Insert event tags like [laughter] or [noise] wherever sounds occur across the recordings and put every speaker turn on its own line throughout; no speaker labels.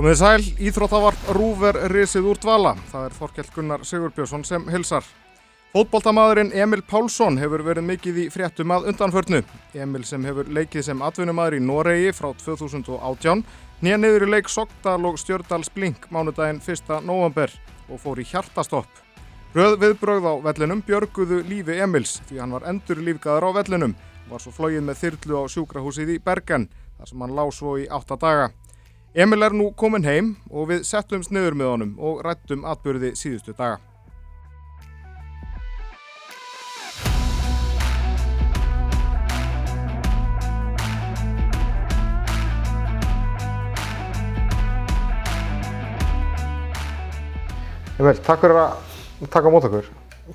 Komið sæl, Íþróttavarp Rúver risið úr dvala. Það er Þorkjell Gunnar Sigurbjörnsson sem hilsar. Fótboltamaðurinn Emil Pálsson hefur verið mikið í fréttum að undanförnu. Emil sem hefur leikið sem atvinnumadur í Noregi frá 2018 nýja niður í leik Sogdal og Stjördals Blink mánudaginn 1. november og fór í hjartastopp. Röð viðbrögð á vellinum björguðu lífi Emils því hann var endur lífgaður á vellinum og var svo flóið með þyrlu á sjúkrahúsið í Bergen þar sem hann lág svo í 8 daga. Emil er nú komin heim og við settum sniður með honum og rættum atbyrði síðustu daga. Emil, takk fyrir að taka á mót okkur.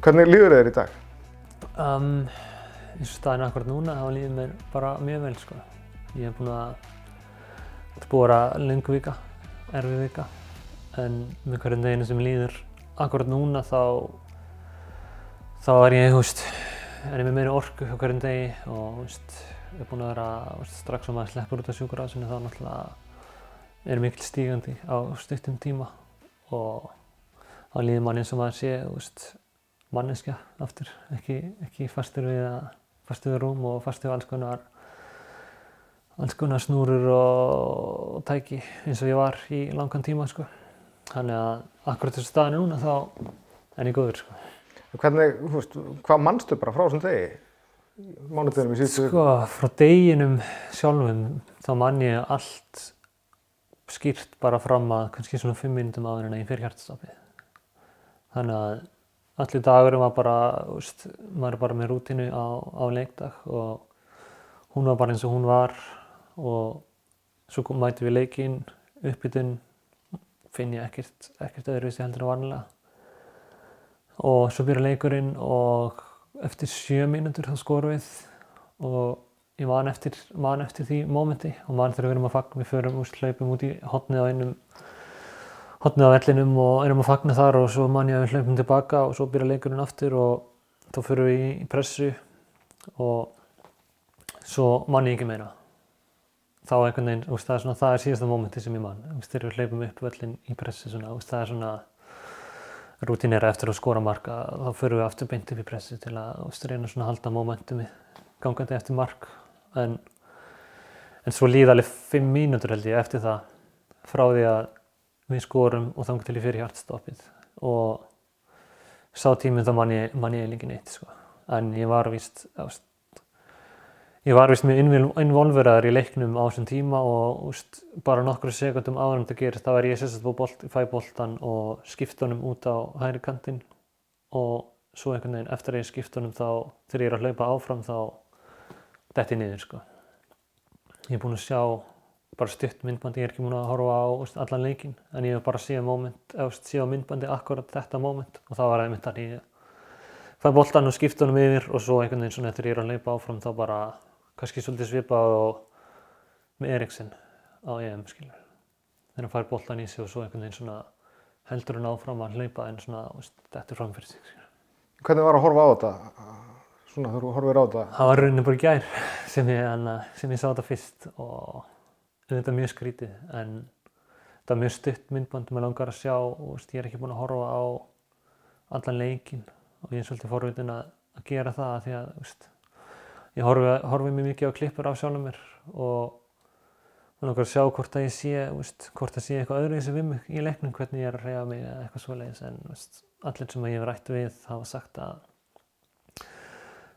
Hvernig líður þér í dag?
Um, eins og staðin akkurat núna, þá líður mér bara mjög vel sko. Ég hef búin að, þetta er búin að vera lengu vika, erfið vika, en með hverjum deginu sem líður akkurat núna þá, þá er ég, veist, er ég með meiri orku á hverjum degi og, ég er búin að vera, veist, strax sem maður sleppur út af sjúkurásinu þá náttúrulega er mikil stígandi á stuttum tíma og þá líður mann eins og maður sé, veist, manneskja aftur, ekki, ekki fastur við, að, fastur við rúm og fastur við alls konar, alls konar snúrur og, tæki eins og ég var í langan tíma, sko. Þannig að akkurat þessu staðinu núna þá er ég góður, sko.
Hvernig, þú veist, hvað mannstu bara frá þessum degi? Mánudeginum í síðustu
Sko, frá deginum sjálfum þá mann ég allt skýrt bara fram að kannski svona fimm minnum áður en að ég fyrir hjartastafið. Þannig að allir dagurum var bara, úst, maður bara með rútinu á, á leikdag og hún var bara eins og hún var og svo mæti við leikinn, uppbytun, finn ég ekkert, ekkert öðruvísi heldur en vanlega. Og svo byrja leikurinn og eftir sjö mínútur þá skorum við og ég man eftir, man eftir því mómenti og man þegar við erum að fagna, við förum úst, hlaupum út í hotnið á einum hotnið á vellinum og erum að fagna þar og svo man ég að við hlaupum tilbaka og svo byrja leikurinn aftur og þá fyrir við í pressu og svo man ég ekki meira. Þá einhvern veginn, úst, það er svona, það er síðasta mómenti sem ég man, úst, þegar við hlaupum upp vellin í pressu svona, úst, það er svona rútinera eftir að skora marka, þá fyrir við aftur beint upp í pressu til að reyna svona að halda mómentumi gangandi eftir mark. En, en svo líða alveg fimm mínútur held ég eftir það frá því að við skorum og þannig til ég fyrir hjartstoppið. Og sá tíminn þá mann ég, man ég líka neitt sko. en ég var vist ást, ég var vist með involveraður í leiknum á þessum tíma og úst, bara nokkru sekundum áður en það gerist þá er ég sérstaklega bolt, fæ boltan og skiptunum út á hægri kantinn og svo einhvern veginn eftir að ég skiptunum þá þegar ég er að hlaupa áfram þá detti niður sko. Ég er búinn að sjá bara stutt myndbandi, ég er ekki múin að horfa á veist, allan leikin en ég hef bara séð moment, séð á myndbandi akkurat þetta moment og það var einmitt að ég fæ boltan og skipta honum yfir og svo einhvern veginn svona eftir ég er að leipa áfram þá bara kannski svolítið svipað og með Eriksen á EM skilur þegar hann fær boltan í sig og svo einhvern veginn svona heldur hann áfram að leipa en svona veist, þetta er framfyrir sig skilur.
Hvernig var að horfa á þetta? Svona þú horfir á þetta?
Það var rauninni bara gær [laughs] sem ég, sem ég sá þetta fyrst og þetta er mjög skrítið en þetta er mjög stutt myndband maður langar að sjá og ég er ekki búin að horfa á allan leikin og ég er svolítið forvitin að gera það því að veist, ég horfi, horfi mjög mikið á klippur af sjálfum mér og maður að sjá hvort að ég sé veist, hvort að sé eitthvað öðru og við mig í leiknum hvernig ég er að reyja mig eða eitthvað svoleiðis en veist, allir sem ég hef rætt við hafa sagt að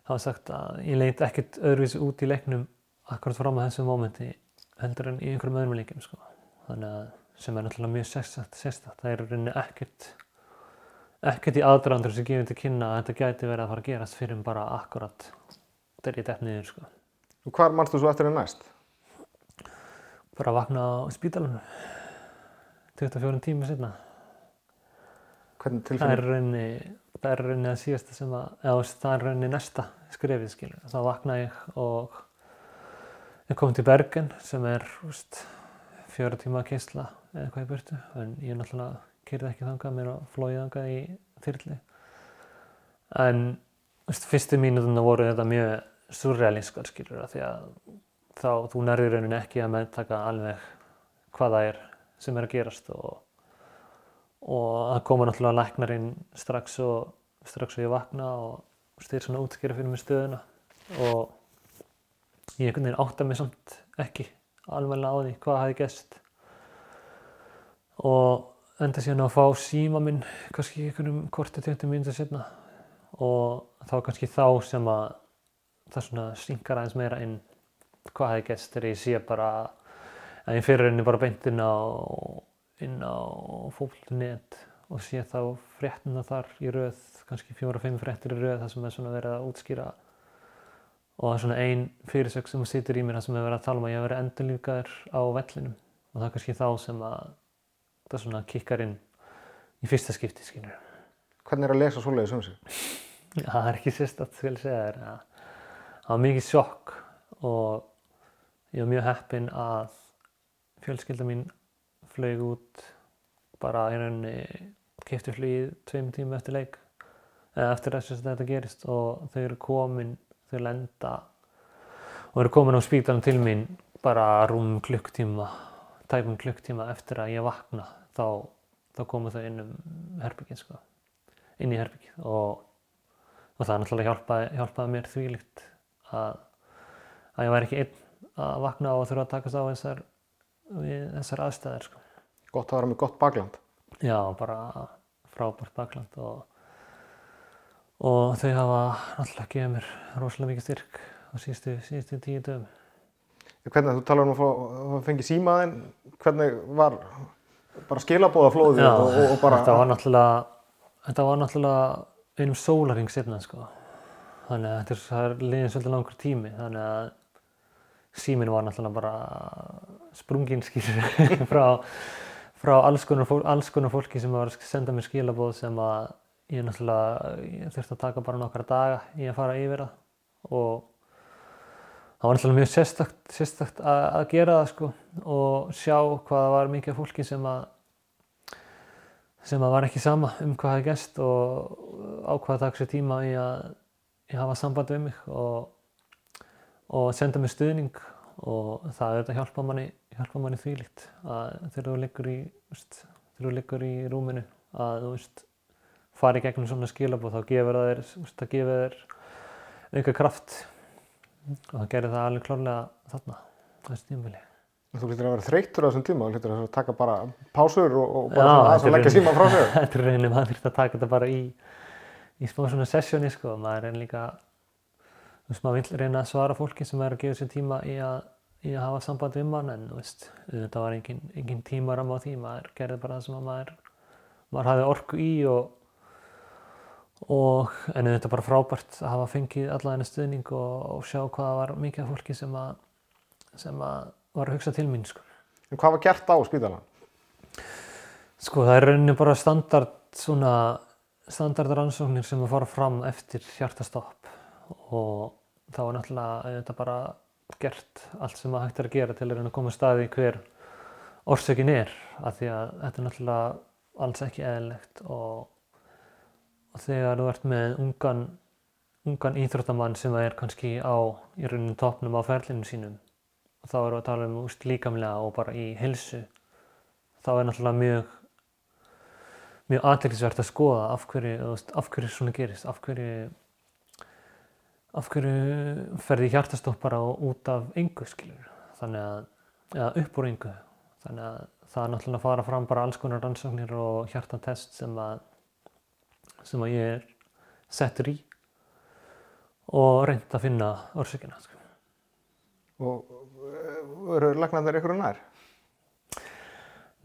hafa sagt að ég leit ekkert öðruvísi út í leiknum akkurat fram að þessu mómenti heldur en í einhverjum öðrum leikim sko. þannig að sem er náttúrulega mjög sérstætt það er rauninni ekkert ekkert í aðdraðandur sem gefur til kynna að þetta gæti verið að fara að gerast fyrir bara akkurat þegar ég dætt niður sko.
Og hvar mannst þú svo eftir en næst?
Bara að vakna á spítalunum 24 tíma setna
Hvernig
það er rauninni það er rauninni að síðasta sem að eða það er rauninni næsta skrefið skilur þá vakna ég og ég kom til Bergen sem er úst, fjóra tíma að keisla eða eitthvað í burtu. En ég náttúrulega kyrði ekki þangað mér flóið þangað í þyrli en fyrstu mínutuna voru þetta mjög surrealískar skilur því að þá þú nærður rauninni ekki að meðtaka alveg hvað það er sem er að gerast og, og það koma náttúrulega læknarinn strax og strax og ég vakna og styrir svona útskýra fyrir mig stöðuna og ég einhvern veginn átta mig samt ekki alveg á því hvað hafi gæst og enda síðan að fá síma minn kannski einhvernum korti 20 mínútur setna og þá kannski þá sem að það svona synkar aðeins meira inn hvað hafi gæst þegar ég sé bara að ég fyrir henni bara beint inn á inn á fólknet og sé þá fréttina þar í rauð kannski fjóra-fimm fréttir í rauð þar sem er svona verið að útskýra og það er svona ein fyrirsök sem sýtur í mér þar sem er verið að tala um að ég hef verið endurlíkaður á vellinum og það er kannski þá sem að það svona kikkar inn í fyrsta skipti skilur.
Hvernig er að lesa svoleiðis um sig?
Það er ekki sérstatt skal ég segja þér. Það var mikið sjokk og ég var mjög heppinn að fjölskylda mín flög út bara í rauninni kefti flugið tveim tíma eftir leik eða eftir þess að þetta gerist og þau eru komin, þau lenda og eru komin á spítanum til mín bara rúm klukktíma tæpum klukktíma eftir að ég vakna þá, þá komu þau inn um herbyggin sko, inn í herbyggið og, og það náttúrulega hjálpaði, hjálpaði mér þvílikt að, að ég væri ekki einn að vakna og þurfa að takast á þessar, þessar aðstæðir sko.
Gott að vera með gott bakland.
Já, bara frábært bakland og, og þau hafa náttúrulega gefið mér rosalega mikið styrk á síðustu, síðustu tíu dögum.
Hvernig þú talar um að, fá, að fengi símaðinn, hvernig var bara skilabóðaflóðið og, og bara...
þetta var náttúrulega, þetta var náttúrulega einum sólaring setna sko. Þannig að þetta er, það liðin svolítið langur tími, þannig að síminn var náttúrulega bara sprungin skilur [laughs] frá, frá alls konar, fólk, alls konar fólki sem var að senda mér skilabóð sem að ég náttúrulega ég þurfti að taka bara nokkra daga í að fara yfir það og það var náttúrulega mjög sérstakt, sérstakt að, að gera það sko og sjá hvað var mikið fólki sem að sem að var ekki sama um hvað það gæst og ákvaða takk sér tíma í að, að hafa samband við mig og, og senda mér stuðning og það er þetta hjálpa manni, hjálpa manni þvílíkt að þegar þú liggur í veist, þegar þú liggur í rúminu að þú veist fari gegnum svona skilabóð þá gefur það þér, veist, það gefur þér auka kraft. Og það gerir það alveg klárlega þarna þessi tímfili
Þú hlýttir að vera þreyttur á þessum tíma, þú hlýttir að taka bara pásur og, og bara
Já,
svona aðeins
þetta
að leggja síma frá sig. [laughs]
Þetta er rauninni, maður þurft að taka þetta bara í í smá svona sessjóni sko, maður er líka þú veist, maður vill reyna að svara fólki sem er að gefa sér tíma í að, í að hafa samband við mann en þú veist, þetta var engin, engin tímaram á því, maður gerði bara það sem að maður maður hafði orku í og og en þetta er bara frábært að hafa fengið alla þenni stuðning og, og sjá hvað var mikið af fólki sem að sem að var að hugsa til mín sko.
En hvað var gert á spítalan?
Sko það er rauninni bara standard svona standard rannsóknir sem að fara fram eftir hjartastopp og þá er náttúrulega þetta bara gert allt sem að hægt er að gera til að að koma að staði hver orsökin er af því að þetta er náttúrulega alls ekki eðlilegt og, og þegar þú ert með ungan ungan íþróttamann sem er kannski á í rauninni toppnum á ferlinu sínum þá erum við að tala um úst, líkamlega og bara í hilsu þá er náttúrulega mjög mjög aðeinsvert að skoða af hverju, af hverju svona gerist, af hverju af hverju ferði hjartastopp bara út af engu skilur, þannig að eða upp úr engu, þannig að það er náttúrulega að fara fram bara alls konar rannsóknir og hjartatest sem að sem að ég er settur í og reynd að finna orsökina sko.
Og uh, eru lagnarnir ykkur nær?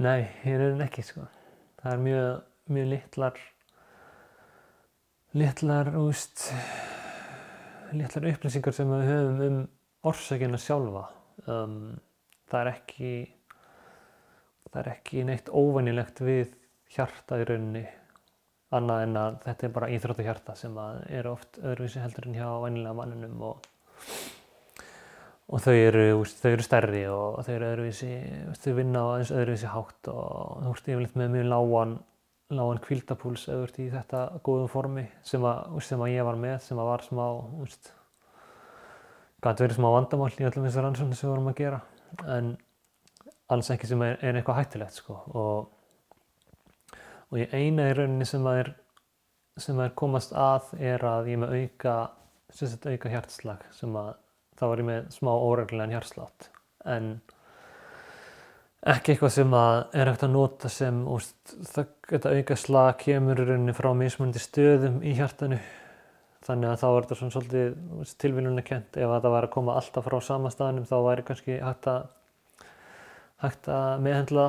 Nei, ég er ekki sko. Það er mjög, mjög litlar litlar, úst, litlar upplýsingar sem við höfum um orsakina sjálfa. Um, það er ekki það er ekki neitt óvenjulegt við hjarta í rauninni annað en að þetta er bara íþróttahjarta sem að er oft öðruvísi heldur en hjá venjulega manninum og og þau eru, úst, þau eru stærri og þau eru öðruvísi, úst, þau vinna á aðeins öðruvísi hátt og þú ert yfirleitt með mjög lágan, lágan kvildapúls ef þú ert í þetta góðum formi sem að, úst, sem að ég var með, sem að var smá, gæti verið smá vandamál í öllum þessar rannsóknir sem við vorum að gera. En alls ekki sem er, er eitthvað hættulegt sko. Og, og ég eina í rauninni sem að er sem að er komast að er að ég með auka auka hjartslag sem að þá var ég með smá óreglulegan hjartslátt. En ekki eitthvað sem að er hægt að nota sem úst, þetta auka slag kemur í rauninni frá mismunandi stöðum í hjartanu. Þannig að þá er þetta svona svolítið tilvílunni kent ef það var að koma alltaf frá sama staðnum þá væri kannski hægt að hægt að meðhendla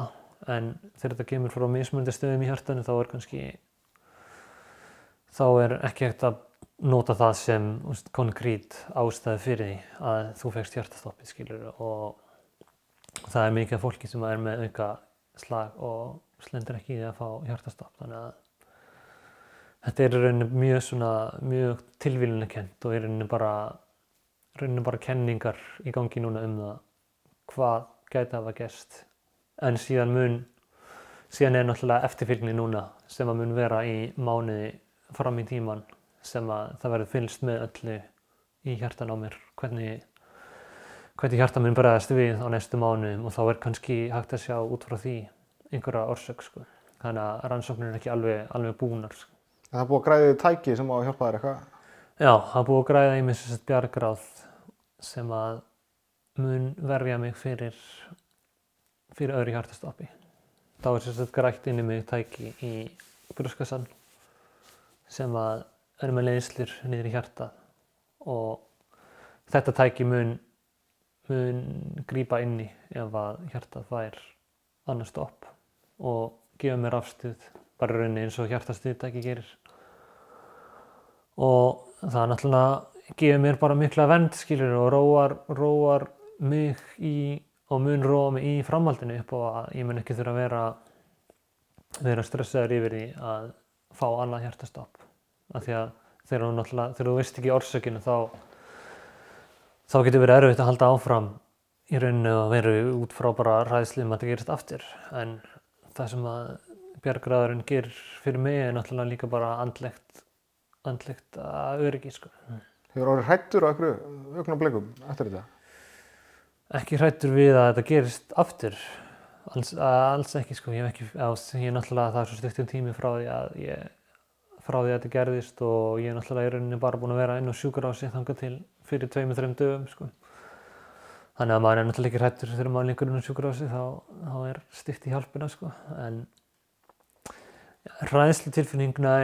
en þegar þetta kemur frá mismunandi stöðum í hjartanu þá er kannski þá er ekki hægt að nota það sem úst, konkrét ástæði fyrir því að þú fegst hjartastoppið skilur og það er mikið fólki sem er með auka slag og slendur ekki í því að fá hjartastopp þannig að þetta er rauninu mjög svona mjög tilvílinu kent og í rauninu bara rauninu bara kenningar í gangi núna um það hvað gæti að hafa gerst. En síðan mun síðan er náttúrulega eftirfylgni núna sem að mun vera í mánuði fram í tíman sem að það verður fylgst með öllu í hjartan á mér hvernig hvernig hjarta minn bregðast við á næstu mánuðum og þá er kannski hægt að sjá út frá því einhverja orsök sko. þannig að rannsóknir er ekki alveg, alveg búnar sko.
Það er búið að græða í tæki sem á að hjálpa þér eitthvað?
Já, það er búið að græða í sem sagt bjargráð sem að mun verfja mig fyrir fyrir öðru hjartastoppi. Þá er sagt grætt inn í mig tæki í bruskasann sem að er með leiðslur niður í hjarta og þetta tæki mun mun grýpa inn í ef að hjartað fær annar stopp og gefa mér afstuð bara rauninni eins og hjartastuðtæki gerir. Og það náttúrulega gefur mér bara mikla vend skilur og róar, róar mig í og mun róa mig í framhaldinu upp og að ég mun ekki þurfa að vera vera stressaður yfir því að fá annað hjartastopp af því að þegar þú veist ekki orsökinu þá þá getur verið erfitt að halda áfram í rauninu að veru út frá bara ræðsli um að þetta gerist aftur en það sem að bjargræðurinn gerir fyrir mig er náttúrulega líka bara andlegt andlegt að öryggi sko.
Hefur árið hrættur á einhverju aukna blikum eftir þetta?
Ekki hrættur við að þetta gerist aftur alls, alls ekki sko ég hef ekki, á, ég er náttúrulega það er svo stuttum tími frá því að ég frá því að þetta gerðist og ég er náttúrulega í rauninni bara búin að vera inn á sjúkarási þanga til fyrir tveimur, þreim dögum sko. Þannig að maður er náttúrulega ekki hrættur þegar maður lengur inn á sjúkarási þá, þá er stikt í hjálpina sko. En ræðslu tilfinning, næ,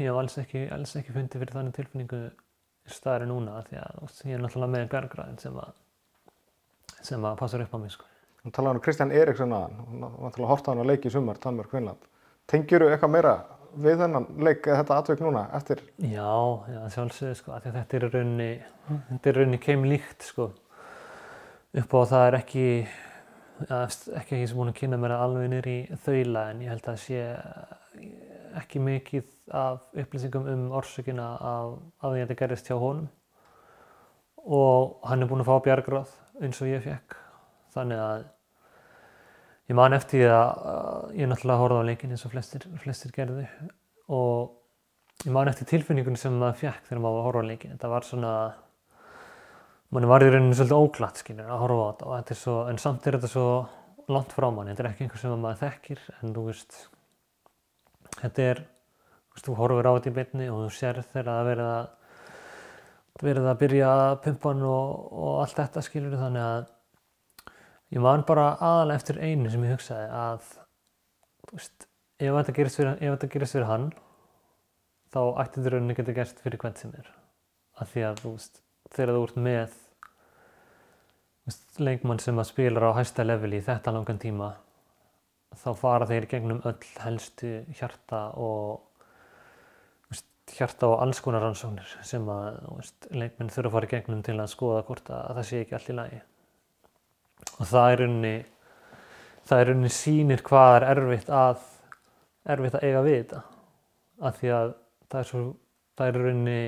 ég hef alls ekki, alls ekki fundið fyrir þannig tilfinningu staðari núna því að ég er náttúrulega með bergræðin sem að, sem að passar upp á mig sko.
Þú talaði um Kristján Eriksson aðan, hún var náttúrulega horta hann að leiki í sumar, Tanmur Kvinnland. Tengjuru eitthvað meira við þennan leik eða þetta atvökk núna eftir?
Já, já sjálfsögðu sko, þetta er raunni, þetta er raunni keim líkt sko, upp á það er ekki, ja, ekki ekki sem búin að kynna mér alveg nýri þaula en ég held að sé ekki mikið af upplýsingum um orsökina af, að þetta gerist hjá honum. Og hann er búin að fá bjargráð eins og ég fekk, þannig að Ég man eftir því að ég náttúrulega horfði á leikin eins og flestir, flestir gerði og ég man eftir tilfinningunni sem maður fekk þegar maður horfði á leikin. Þetta var svona, manni var í rauninu svolítið óglatt skiljur að horfa á þetta og þetta er svo, en samt er þetta svo langt frá manni. Þetta er ekki einhver sem maður þekkir en þú veist, þetta er, þú veist, þú horfir á þetta í byrni og þú sér þegar það verið að, verið að byrja að pumpa hann og, og allt þetta skiljur þannig að Ég man bara aðalega eftir einu sem ég hugsaði að veist, ef þetta gerist fyrir, fyrir hann þá ætti þetta rauninni geta gerst fyrir hvern sem er. Af því að þú veist, þegar þú ert með veist, leikmann sem að spilar á hæsta leveli í þetta langan tíma þá fara þeir gegnum öll helstu hjarta og hjarta og alls konar rannsóknir sem að leikmenn þurfa að fara gegnum til að skoða hvort að það sé ekki allt í lagi og það er unni það er unni sínir hvað er erfitt að erfitt að eiga við þetta. Af því að það er svo það er unni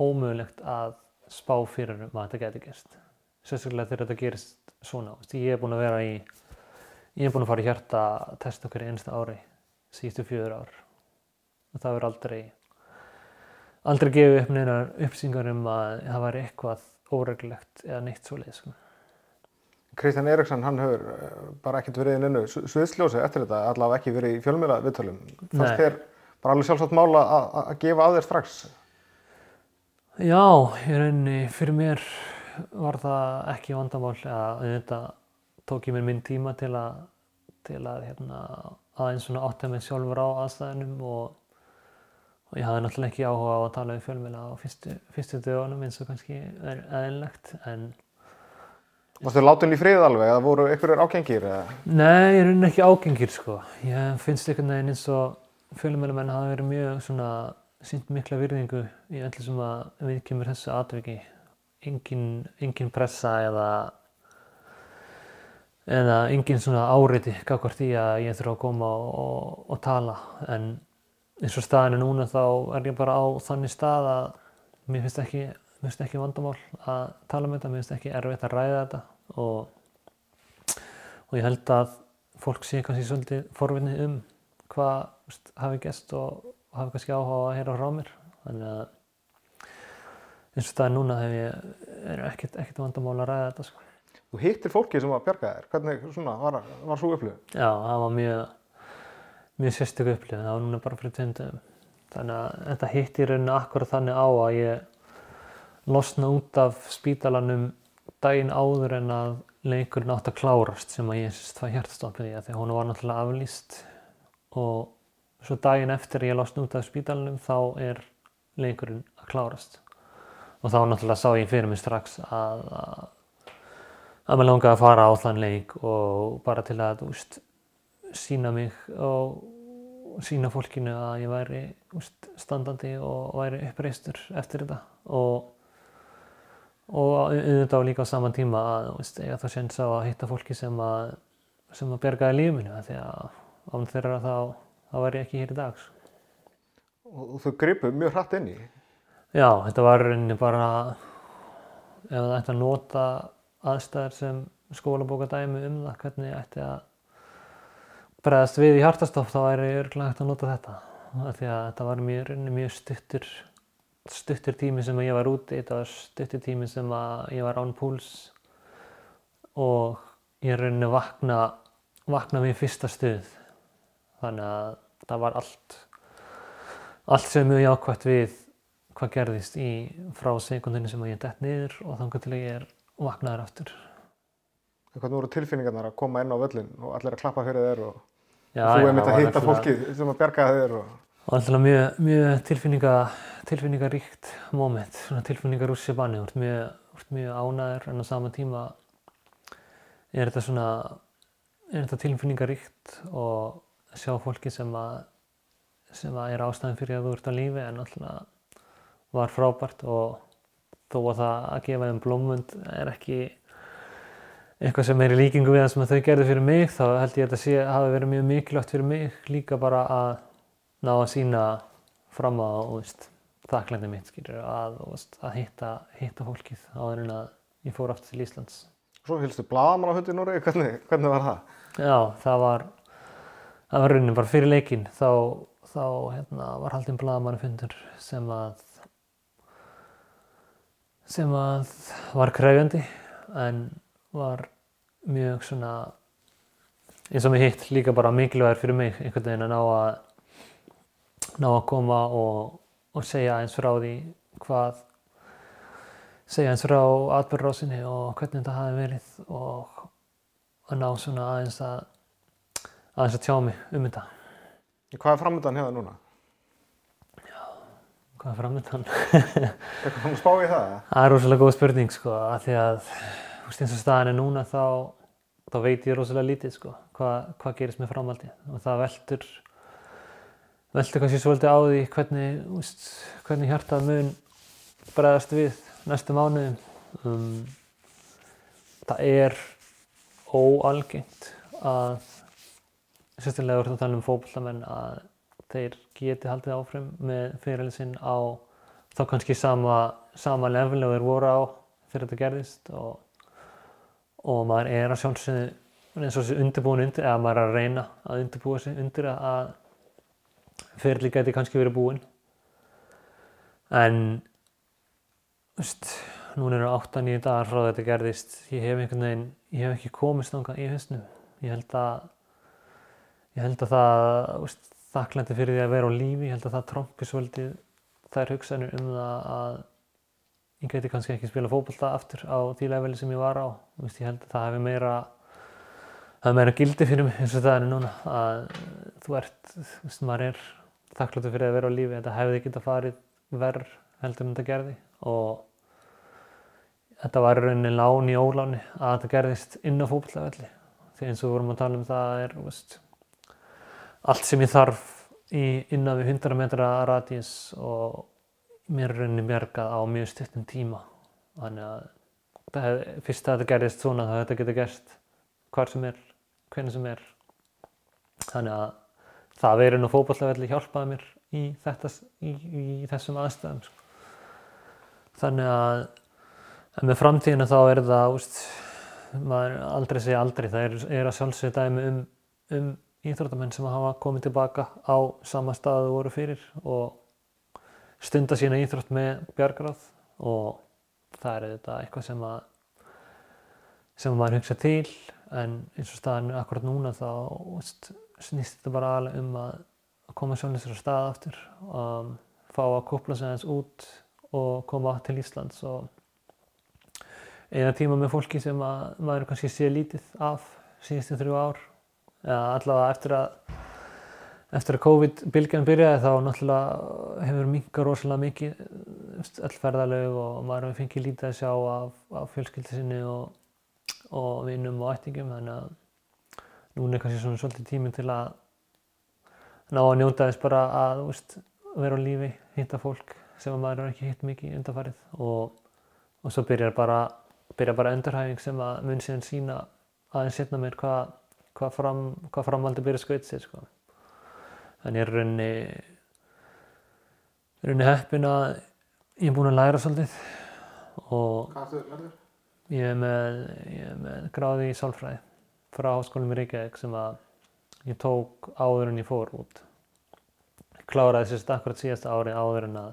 ómögulegt að spá fyrir um að þetta getur gerst. Sérstaklega þegar þetta gerist svona ég er búin að vera í ég er búin að fara í hjarta að testa okkur einsta ári síðustu fjögur ár. Og það verður aldrei aldrei gefið upp neina uppsingar um að það væri eitthvað óreglulegt eða neitt svo leið sko.
Kristján Eriksson, hann hefur eh, bara ekkert verið inn innu sviðsljósi eftir þetta, allavega ekki verið í fjölmjöla viðtölum. Fannst þér bara alveg sjálfsagt mála að gefa að þér strax?
Já, í rauninni fyrir mér var það ekki vandamál að þetta tók ég mér minn tíma til að, til að hérna, aðeins svona átta mig sjálfur á aðstæðinum og, og ég hafði náttúrulega ekki áhuga á að tala um fjölmjöla á fyrstu, fyrstu dögunum eins og kannski er eðinlegt en
Varstu þið látin í frið alveg eða voru ykkurir ágengir?
Nei, ég er rauninni ekki ágengir sko. Ég finnst einhvern veginn eins og fjölmjölumenn hafa verið mjög svona sínt mikla virðingu í öllu sem að viðkymur þessu atviki. Engin, engin pressa eða eða engin svona áreiti kakvart í að ég þurfa að koma og, og, tala en eins og staðinu núna þá er ég bara á þannig stað að mér finnst ekki, ekki vandamál að tala um þetta, mér finnst ekki erfitt að ræða þetta og, og ég held að fólk sé kannski svolítið forvinni um hvað veist, hafi gæst og hafi kannski áhuga að heyra frá mér þannig að eins og staðinu núna hef ég er ekkert, ekkert vandamál að ræða þetta sko.
Þú hittir fólki sem var bjargað þér, hvernig svona, var, var svo upplifun?
Já, það var mjög, mjög sérstöku upplifun, það var núna bara fyrir tveimdöfum. Þannig að þetta hitti í rauninu akkurat þannig á að ég losna út af spítalanum daginn áður en að leikurinn átt að klárast sem að ég sérst var hjertstoppið í að því hún var náttúrulega aflýst. Og svo daginn eftir ég losna út af spítalanum þá er leikurinn að klárast. Og þá náttúrulega sá ég fyrir mig strax að, að að maður langaði að fara á þann leik og bara til að úst, sína mig og sína fólkinu að ég væri úst, standandi og væri uppreistur eftir þetta. Og og auðvitað líka á saman tíma að ég þá séns á að hitta fólki sem að sem að bergaði lífinu því að án þeirra þá þá væri ekki hér í dags
Og þau gripu mjög hratt inn í?
Já, þetta var rauninni bara ef það ætti að nota aðstæðar sem skólabókadæmi um það hvernig ætti að bregðast við í hartastoff þá væri örglega hægt að nota þetta því að þetta var mjög, mjög stuttur stuttur tími sem ég var úti þetta var stuttur tími sem ég var án púls og ég rauninni vakna vakna við fyrsta stuð þannig að það var allt allt sem mjög jákvæmt við hvað gerðist í frá sekundinu sem ég dætt niður og þannig til ég er vaknaður aftur.
Hvernig voru tilfinningarnar að koma inn á völlin og allir að klappa fyrir þér og, já, og þú hefði myndið að hitta fólki sem að berga þér? Og...
Var alltaf mjög, mjög tilfinninga, tilfinningaríkt móment, svona tilfinningar úr sér banni, þú ert mjög, mjög ánæður en á sama tíma er þetta svona, er þetta tilfinningaríkt og sjá fólki sem að, sem að er ástæðin fyrir að þú ert á lífi en alltaf var frábært og þó að það að gefa þeim blómund er ekki eitthvað sem er í líkingu við það sem þau gerðu fyrir mig þá held ég að þetta sé að hafa verið mjög mikilvægt fyrir mig líka bara að ná að sína fram á þakklændi mitt skilur, að, veist, að hitta, hitta fólkið á þennan að ég fór aftur til Íslands
Svo hilstu bladamann á hundi núri, hvernig, hvernig var það?
Já, það var það var raunin bara fyrir leikin þá, þá hérna, var haldinn bladamannafundur sem að sem að var krefjandi en var mjög svona eins og mér hitt líka bara mikilvægur fyrir mig einhvern veginn að ná að ná að koma og, og segja eins frá því hvað segja eins frá atbyrðrásinni og hvernig þetta hafi verið og að ná svona aðeins að aðeins að tjá mig um þetta
Hvað er framöndan hefða núna?
Hvað er framöndan? [laughs]
Eitthvað fann að spá í það?
Það er rosalega góð spurning sko, að því að veist, eins og staðin er núna þá, þá veit ég rosalega lítið sko, hvað, hvað gerist með framhaldi og það veldur, veldur kannski svolítið á því hvernig, veist, hvernig hjartað mun bregðast við næstu mánuðum. Um, það er óalgengt að, sérstaklega úr þá tala um fókvallamenn að þeir geti haldið áfram með fyrirlið sinn á þá kannski sama, sama level og þeir voru á þegar þetta gerðist og, og maður er að sjálfsögðu eins og þessi undirbúin undir eða maður er að reyna að undirbúa sig undir að fyrirlið geti kannski verið búinn. En veist, núna eru 8-9 dagar frá þetta gerðist. Ég hef einhvern veginn ég hef ekki komist ánga í hausnum. Ég held að ég held að það þakklandi fyrir því að vera á lífi. Ég held að það trombi svolítið þær hugsanir um það að ég geti kannski ekki spila fókbalta aftur á því leveli sem ég var á. Vist, ég held að það hefði meira það hefði meira gildi fyrir mig eins og það er núna að þú ert, þú veist, maður er þakkláttu fyrir að vera á lífi. Þetta hefði geta farið verð heldur en þetta gerði. Og þetta var rauninni lán í óláni að þetta gerðist inn á fókbaltavelli því eins og við vorum að tala um það er veist, allt sem ég þarf í innan við 100 metra radís og mér rauninni bjargað á mjög stuttum tíma. Þannig að hef, fyrst að þetta gerðist svona þá þetta getur gerst hvar sem er, hvernig sem er. Þannig að það að vera inn á fókbaltavelli hjálpaði mér í, þetta, í, í þessum aðstæðum sko. þannig að með framtíðina þá er það, úst, maður aldrei segja aldrei, það er, er að sjálfsögja dæmi um, um íþróttamenn sem hafa komið tilbaka á sama staðu voru fyrir og stunda sína íþrótt með bjargráð og það er þetta eitthvað sem að sem maður hugsa til en eins og staðin akkurat núna þá úst, snýst þetta bara alveg um að koma sjálfsögja stað aftur og um, fá að kúpla sig aðeins út og koma til Íslands og eina tíma með fólki sem að maður kannski sé lítið af síðustu þrjú ár eða allavega eftir að eftir að COVID-bylgjan byrjaði þá náttúrulega hefur mingar rosalega mikið allferðalög og maður hefur fengið lítið að sjá af, af fjölskyldi sinni og, og vinnum og ættingum þannig að núna er kannski svona svolítið tími til að ná að njóta þess bara að veist, vera á lífi, hitta fólk sem maður er ekki hitt mikið undanfarið. Og, og svo byrjar bara byrja bara endurhæfing sem að mun síðan sína aðeins setna mér hvað hva fram, hva framvaldi byrja skaut sér sko. en ég er raunni raunni heppin að ég er búin að læra svolítið og ég er með, ég er með gráði í sálfræði frá háskólum í Reykjavík sem að ég tók áður en ég fór út. Kláraði sérst akkurat síðast ári áður en að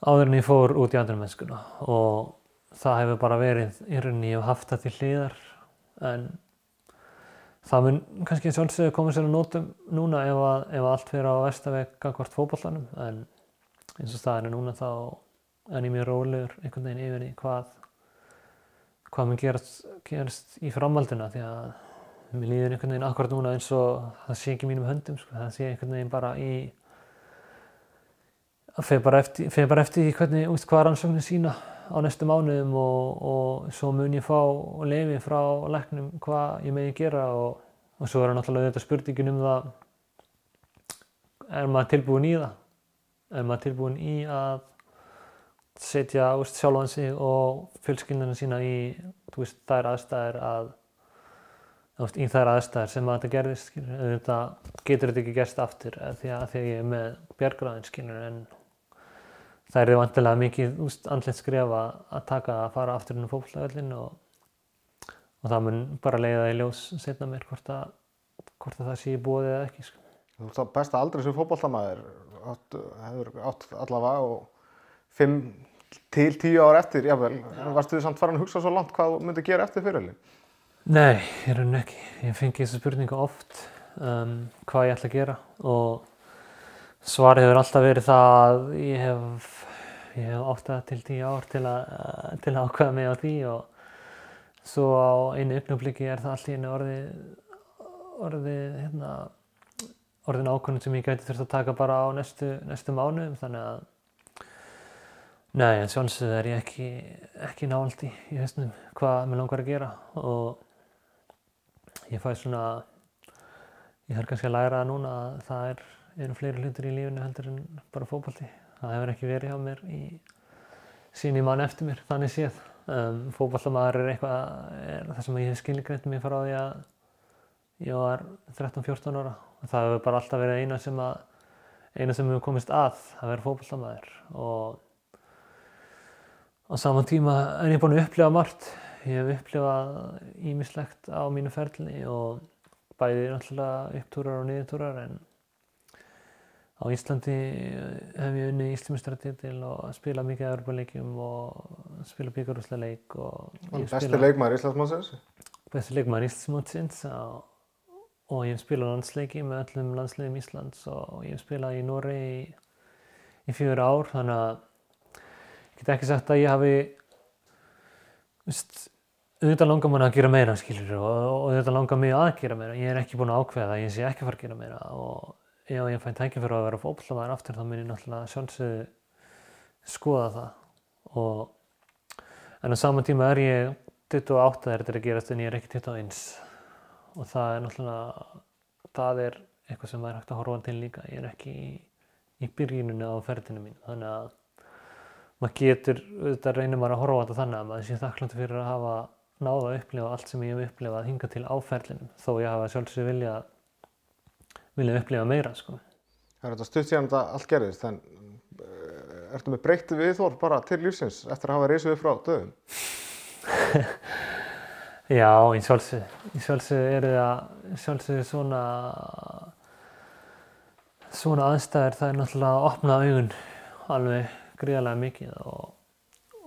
áður en ég fór út í andrum mennskuna og það hefur bara verið í rauninni og haft það til hlýðar en það mun kannski sjálfsögur koma sér að nótum núna ef, að, ef að allt fyrir á vestaveg gangvart fókballanum en eins og er núna þá en ég mjög rólegur einhvern veginn yfir í hvað hvað mun gerast, gerast í framhaldina því að mér líður einhvern veginn akkurat núna eins og það sé ekki mínum höndum sko. það sé einhvern veginn bara í það fer bara eftir, fer bara eftir hvernig, úst, hvað rannsóknir sína á næstu mánuðum og, og svo mun ég fá lefi frá leknum hvað ég megi gera og, og svo er náttúrulega þetta spurningin um það er maður tilbúin í það er maður tilbúin í að setja sjálfan sig og fjölskyldunum sína í veist, þær aðstæðir að veist, í þær aðstæðir sem að þetta gerðist þetta getur þetta ekki gerst aftur því að, því að ég er með björgráðin en það er vantilega mikið andlegt skref að taka að fara aftur inn á fólkslagöldin og, og það mun bara leiða í ljós setna mér hvort að, hvort að það sé búið eða ekki. Sko.
Þú veist að besta aldrei sem fókbaltamæður hefur átt allavega og fimm til tíu ár eftir, jável, varstu þið samt farin að hugsa svo langt hvað þú myndi gera eftir fyrirli?
Nei, ég raun ekki. Ég fengi þessu spurningu oft um, hvað ég ætla að gera og svarið hefur alltaf verið það að ég hef ég hef 8 til 10 ár til að, til að ákvæða mig á því og svo á einu uppnöfliki er það allir einu orðið orðið hérna, orðin ákvörðin sem ég gæti þurft að taka bara á næstu, næstu mánuðum þannig að Nei, sjálfsögðu er ég ekki, ekki nált í, í höstum hvað mér langar að gera. Og ég fæ svona, ég þarf kannski að læra það núna að það er, eru fleiri hlutur í lífinu heldur en bara fókbalti það hefur ekki verið hjá mér í síni mann eftir mér, þannig séð. Um, fókballamæður er eitthvað er það sem ég hef skilgreint mér frá því að ég var 13-14 ára. Og það hefur bara alltaf verið eina sem að eina sem hefur komist að að vera fókballamæður og á saman tíma er ég búin að upplifa margt ég hef upplifað ímislegt á mínu ferli og bæði náttúrulega upptúrar og niðurtúrar en á Íslandi hef ég unni Íslimistrættitil og spila mikið að örbuleikjum og spila byggarúslega leik og ég
besti
spila
leikmaður Íslandsmannsins.
besti leikmaður Íslandsmótsins og, og ég hef spilað landsleiki með öllum landsleikjum Íslands og ég hef spilað í Nóri í, í fjögur ár þannig að get ekki sagt að ég hafi auðvitað langar mann að gera meira skilur og, og auðvitað langar mig að gera meira. Ég er ekki búin að ákveða að ég sé ekki fara að gera meira og ef ég fæn tækifæri að vera fótbollamæður aftur þá mun ég náttúrulega sjálfsögðu skoða það. Og en á saman tíma er ég 28 þegar þetta er að gerast en ég er ekki 21 og það er náttúrulega það er eitthvað sem er hægt að horfa til líka. Ég er ekki í, í byrjuninu á ferðinu mín þannig að maður getur, auðvitað reynir maður að horfa á þetta þannig að maður sé þakklandi fyrir að hafa náða að upplifa allt sem ég hef upplifað hinga til á ferðinum þó ég hafa sjálfsög vilja vilja upplifa meira sko.
Það er þetta stutt síðan þetta allt gerðist, en uh, ertu með breytti viðhorf bara til lífsins eftir að hafa reysið upp frá döðum? [laughs]
Já, í sjálfsög í sjálfsög eru það sjálfsög svona svona aðstæður það er náttúrulega að opna augun alveg gríðarlega mikið og,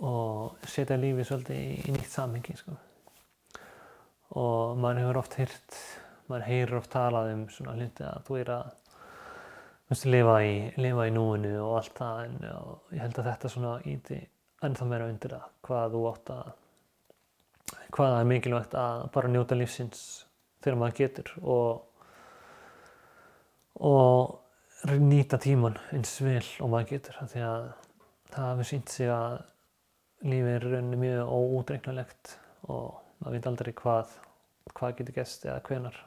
og setja lífið svolítið í, nýtt samhengi sko. og maður hefur oft heyrt maður heyrir oft talað um svona hluti að þú er að lifa í, lifa í núinu og allt það en ég held að þetta svona íti ennþá meira undir það hvað þú átt að hvað það er mikilvægt að bara njóta lífsins þegar maður getur og og nýta tíman eins vel og maður getur því að það hefur sínt sig að lífið er í rauninni mjög óútreiknarlegt og maður veit aldrei hvað hvað getur gæst eða hvenar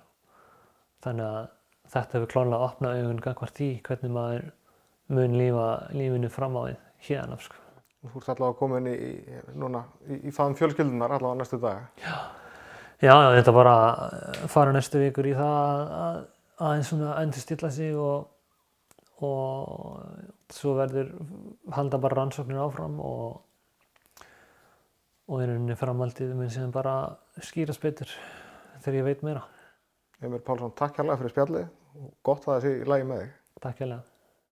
þannig að þetta hefur klárlega opnað augun gangvart í hvernig maður mun lífa lífinu fram á við hérna sko.
Þú ert allavega komin í, í, núna, í, í faðum fjölskyldunar allavega næstu daga.
Já, já, þetta bara að fara næstu vikur í það að, að aðeins svona endur stilla sig og, og svo verður halda bara rannsóknir áfram og og í rauninni framhaldið mun sem bara skýrast betur þegar ég veit meira.
Emil Pálsson, takk hérlega fyrir spjallið og gott að það sé í lagi með þig.
Takk hérlega.